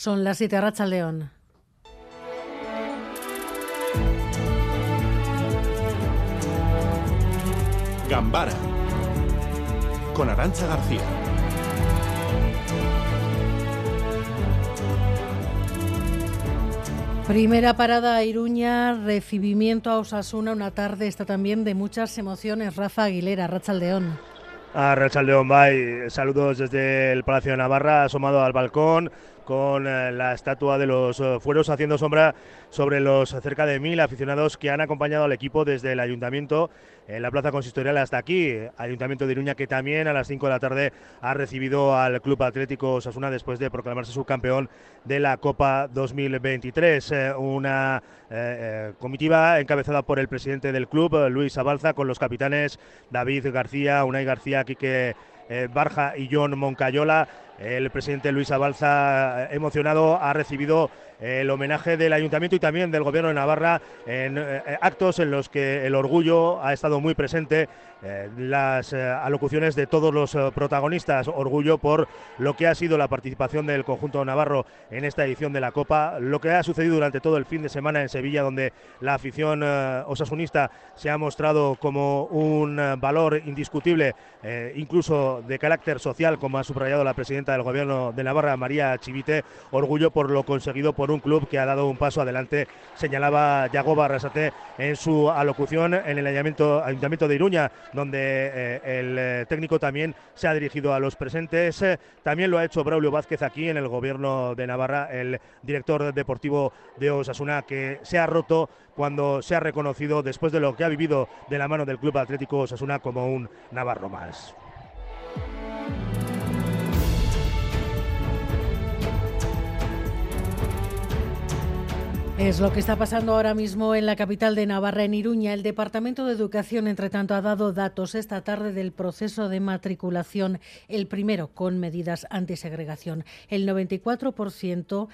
Son las 7 Racha León. Gambara con Arancha García. Primera parada a Iruña, recibimiento a Osasuna, una tarde está también de muchas emociones. Rafa Aguilera, Rachaldeón. A Rachaldeón, bye. Saludos desde el Palacio de Navarra, asomado al balcón con eh, la estatua de los eh, fueros haciendo sombra sobre los cerca de mil aficionados que han acompañado al equipo desde el ayuntamiento en la plaza consistorial hasta aquí. Ayuntamiento de Iruña que también a las 5 de la tarde ha recibido al Club Atlético Sasuna después de proclamarse subcampeón de la Copa 2023. Eh, una comitiva encabezada por el presidente del club, Luis Abalza, con los capitanes David García, Unai García, Quique Barja y John Moncayola. El presidente Luis Abalza, eh, emocionado, ha recibido el homenaje del ayuntamiento y también del gobierno de Navarra en eh, actos en los que el orgullo ha estado muy presente eh, las eh, alocuciones de todos los protagonistas. Orgullo por lo que ha sido la participación del conjunto navarro en esta edición de la Copa, lo que ha sucedido durante todo el fin de semana en Sevilla, donde la afición osasunista se ha mostrado como un valor indiscutible, incluso de carácter social, como ha subrayado la presidenta del gobierno de Navarra, María Chivite. Orgullo por lo conseguido por un club que ha dado un paso adelante, señalaba Yagoba Arrasate en su alocución en el ayuntamiento de Iruña donde eh, el eh, técnico también se ha dirigido a los presentes. Eh, también lo ha hecho Braulio Vázquez aquí en el gobierno de Navarra, el director deportivo de Osasuna, que se ha roto cuando se ha reconocido después de lo que ha vivido de la mano del Club Atlético Osasuna como un navarro más. Es lo que está pasando ahora mismo en la capital de Navarra, en Iruña. El Departamento de Educación, entre tanto, ha dado datos esta tarde del proceso de matriculación, el primero con medidas antisegregación. El 94%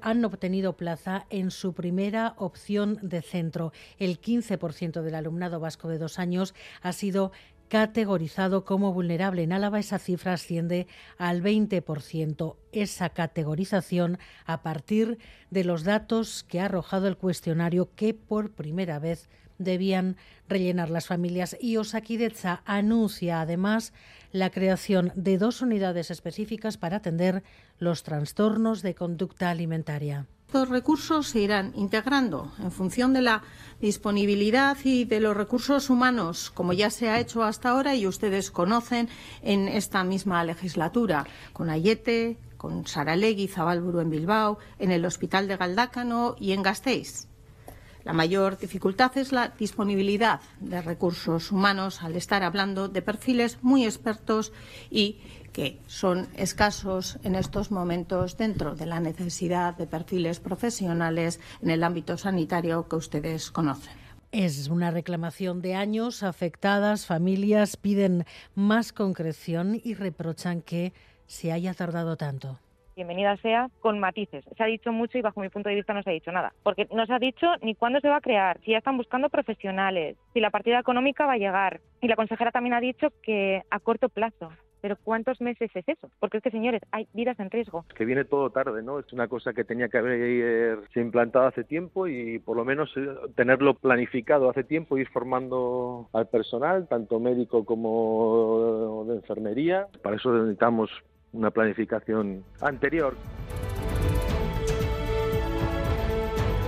han obtenido plaza en su primera opción de centro. El 15% del alumnado vasco de dos años ha sido categorizado como vulnerable. En Álava esa cifra asciende al 20%. Esa categorización a partir de los datos que ha arrojado el cuestionario que por primera vez debían rellenar las familias. Y Osakidecha anuncia además la creación de dos unidades específicas para atender los trastornos de conducta alimentaria. Estos recursos se irán integrando en función de la disponibilidad y de los recursos humanos, como ya se ha hecho hasta ahora y ustedes conocen en esta misma legislatura, con Ayete, con Saralegui, Zabalburu en Bilbao, en el Hospital de Galdácano y en Gasteiz. La mayor dificultad es la disponibilidad de recursos humanos al estar hablando de perfiles muy expertos y que son escasos en estos momentos dentro de la necesidad de perfiles profesionales en el ámbito sanitario que ustedes conocen. Es una reclamación de años. Afectadas, familias piden más concreción y reprochan que se haya tardado tanto bienvenida sea, con matices. Se ha dicho mucho y bajo mi punto de vista no se ha dicho nada. Porque no se ha dicho ni cuándo se va a crear, si ya están buscando profesionales, si la partida económica va a llegar. Y la consejera también ha dicho que a corto plazo. Pero ¿cuántos meses es eso? Porque es que, señores, hay vidas en riesgo. Que viene todo tarde, ¿no? Es una cosa que tenía que haberse implantado hace tiempo y por lo menos eh, tenerlo planificado hace tiempo, ir formando al personal, tanto médico como de enfermería. Para eso necesitamos una planificación anterior.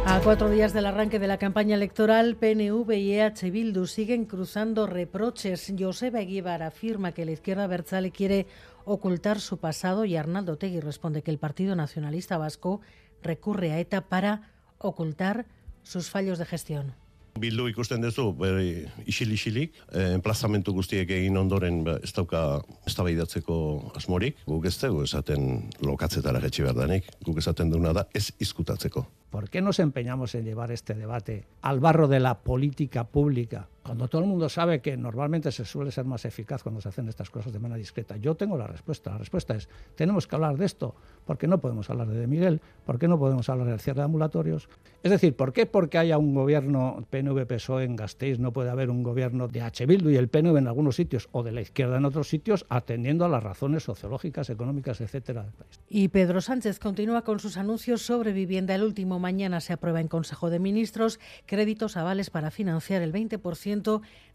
A cuatro días del arranque de la campaña electoral, PNV y EH Bildu siguen cruzando reproches. Joseba Eguíbar afirma que la izquierda Berzale quiere ocultar su pasado y Arnaldo Tegui responde que el Partido Nacionalista Vasco recurre a ETA para ocultar sus fallos de gestión. Bildu ikusten duzu, bere isil-isilik, eh, enplazamentu guztiek egin ondoren ba, ez dauka eztabaidatzeko asmorik, guk ez dugu esaten lokatzetara getxi berdanik, guk esaten duna da ez izkutatzeko. ¿Por qué nos empeñamos en llevar este debate al barro de la política pública cuando todo el mundo sabe que normalmente se suele ser más eficaz cuando se hacen estas cosas de manera discreta. Yo tengo la respuesta. La respuesta es, tenemos que hablar de esto. ¿Por qué no podemos hablar de, Miguel? ¿Por qué no podemos hablar del cierre de ambulatorios? Es decir, ¿por qué porque haya un gobierno PNV-PSOE en Gasteiz no puede haber un gobierno de H. Bildu y el PNV en algunos sitios o de la izquierda en otros sitios atendiendo a las razones sociológicas, económicas, etcétera del país? Y Pedro Sánchez continúa con sus anuncios sobre vivienda. El último mañana se aprueba en Consejo de Ministros créditos avales para financiar el 20%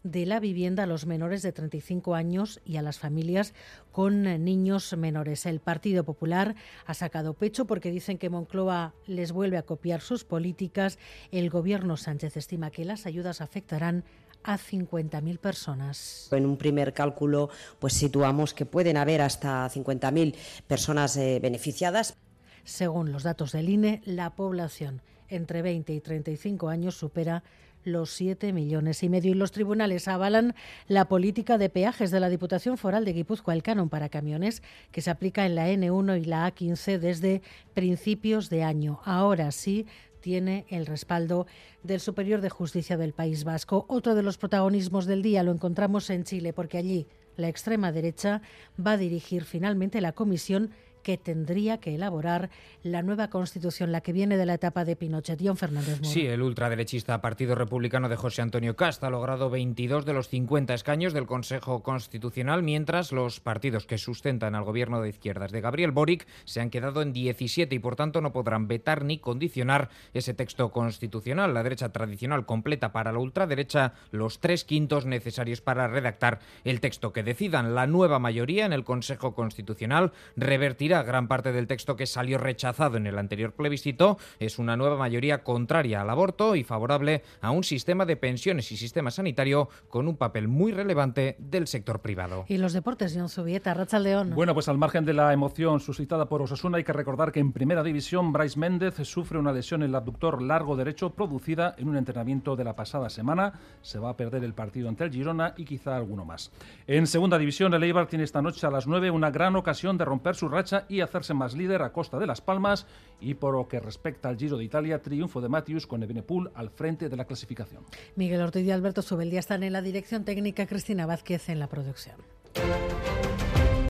de la vivienda a los menores de 35 años y a las familias con niños menores. El Partido Popular ha sacado pecho porque dicen que Moncloa les vuelve a copiar sus políticas. El gobierno Sánchez estima que las ayudas afectarán a 50.000 personas. En un primer cálculo, pues situamos que pueden haber hasta 50.000 personas eh, beneficiadas. Según los datos del INE, la población entre 20 y 35 años supera los 7 millones y medio. Y los tribunales avalan la política de peajes de la Diputación Foral de Guipúzcoa, el canon para camiones, que se aplica en la N1 y la A15 desde principios de año. Ahora sí tiene el respaldo del Superior de Justicia del País Vasco. Otro de los protagonismos del día lo encontramos en Chile, porque allí la extrema derecha va a dirigir finalmente la comisión que tendría que elaborar la nueva constitución, la que viene de la etapa de Pinochet. John Fernández Moro. Sí, el ultraderechista Partido Republicano de José Antonio Casta ha logrado 22 de los 50 escaños del Consejo Constitucional, mientras los partidos que sustentan al gobierno de izquierdas de Gabriel Boric se han quedado en 17 y por tanto no podrán vetar ni condicionar ese texto constitucional. La derecha tradicional completa para la ultraderecha los tres quintos necesarios para redactar el texto que decidan. La nueva mayoría en el Consejo Constitucional revertirá gran parte del texto que salió rechazado en el anterior plebiscito. Es una nueva mayoría contraria al aborto y favorable a un sistema de pensiones y sistema sanitario con un papel muy relevante del sector privado. Y los deportes, John Subieta, Racha León. Bueno, pues al margen de la emoción suscitada por Osasuna, hay que recordar que en primera división Bryce Méndez sufre una lesión en el abductor largo derecho producida en un entrenamiento de la pasada semana. Se va a perder el partido ante el Girona y quizá alguno más. En segunda división, el Eibar tiene esta noche a las 9 una gran ocasión de romper su racha y hacerse más líder a costa de Las Palmas y por lo que respecta al Giro de Italia, triunfo de Matthews con Ebenepool al frente de la clasificación. Miguel Ortiz y Alberto Subeldía están en la dirección técnica, Cristina Vázquez en la producción.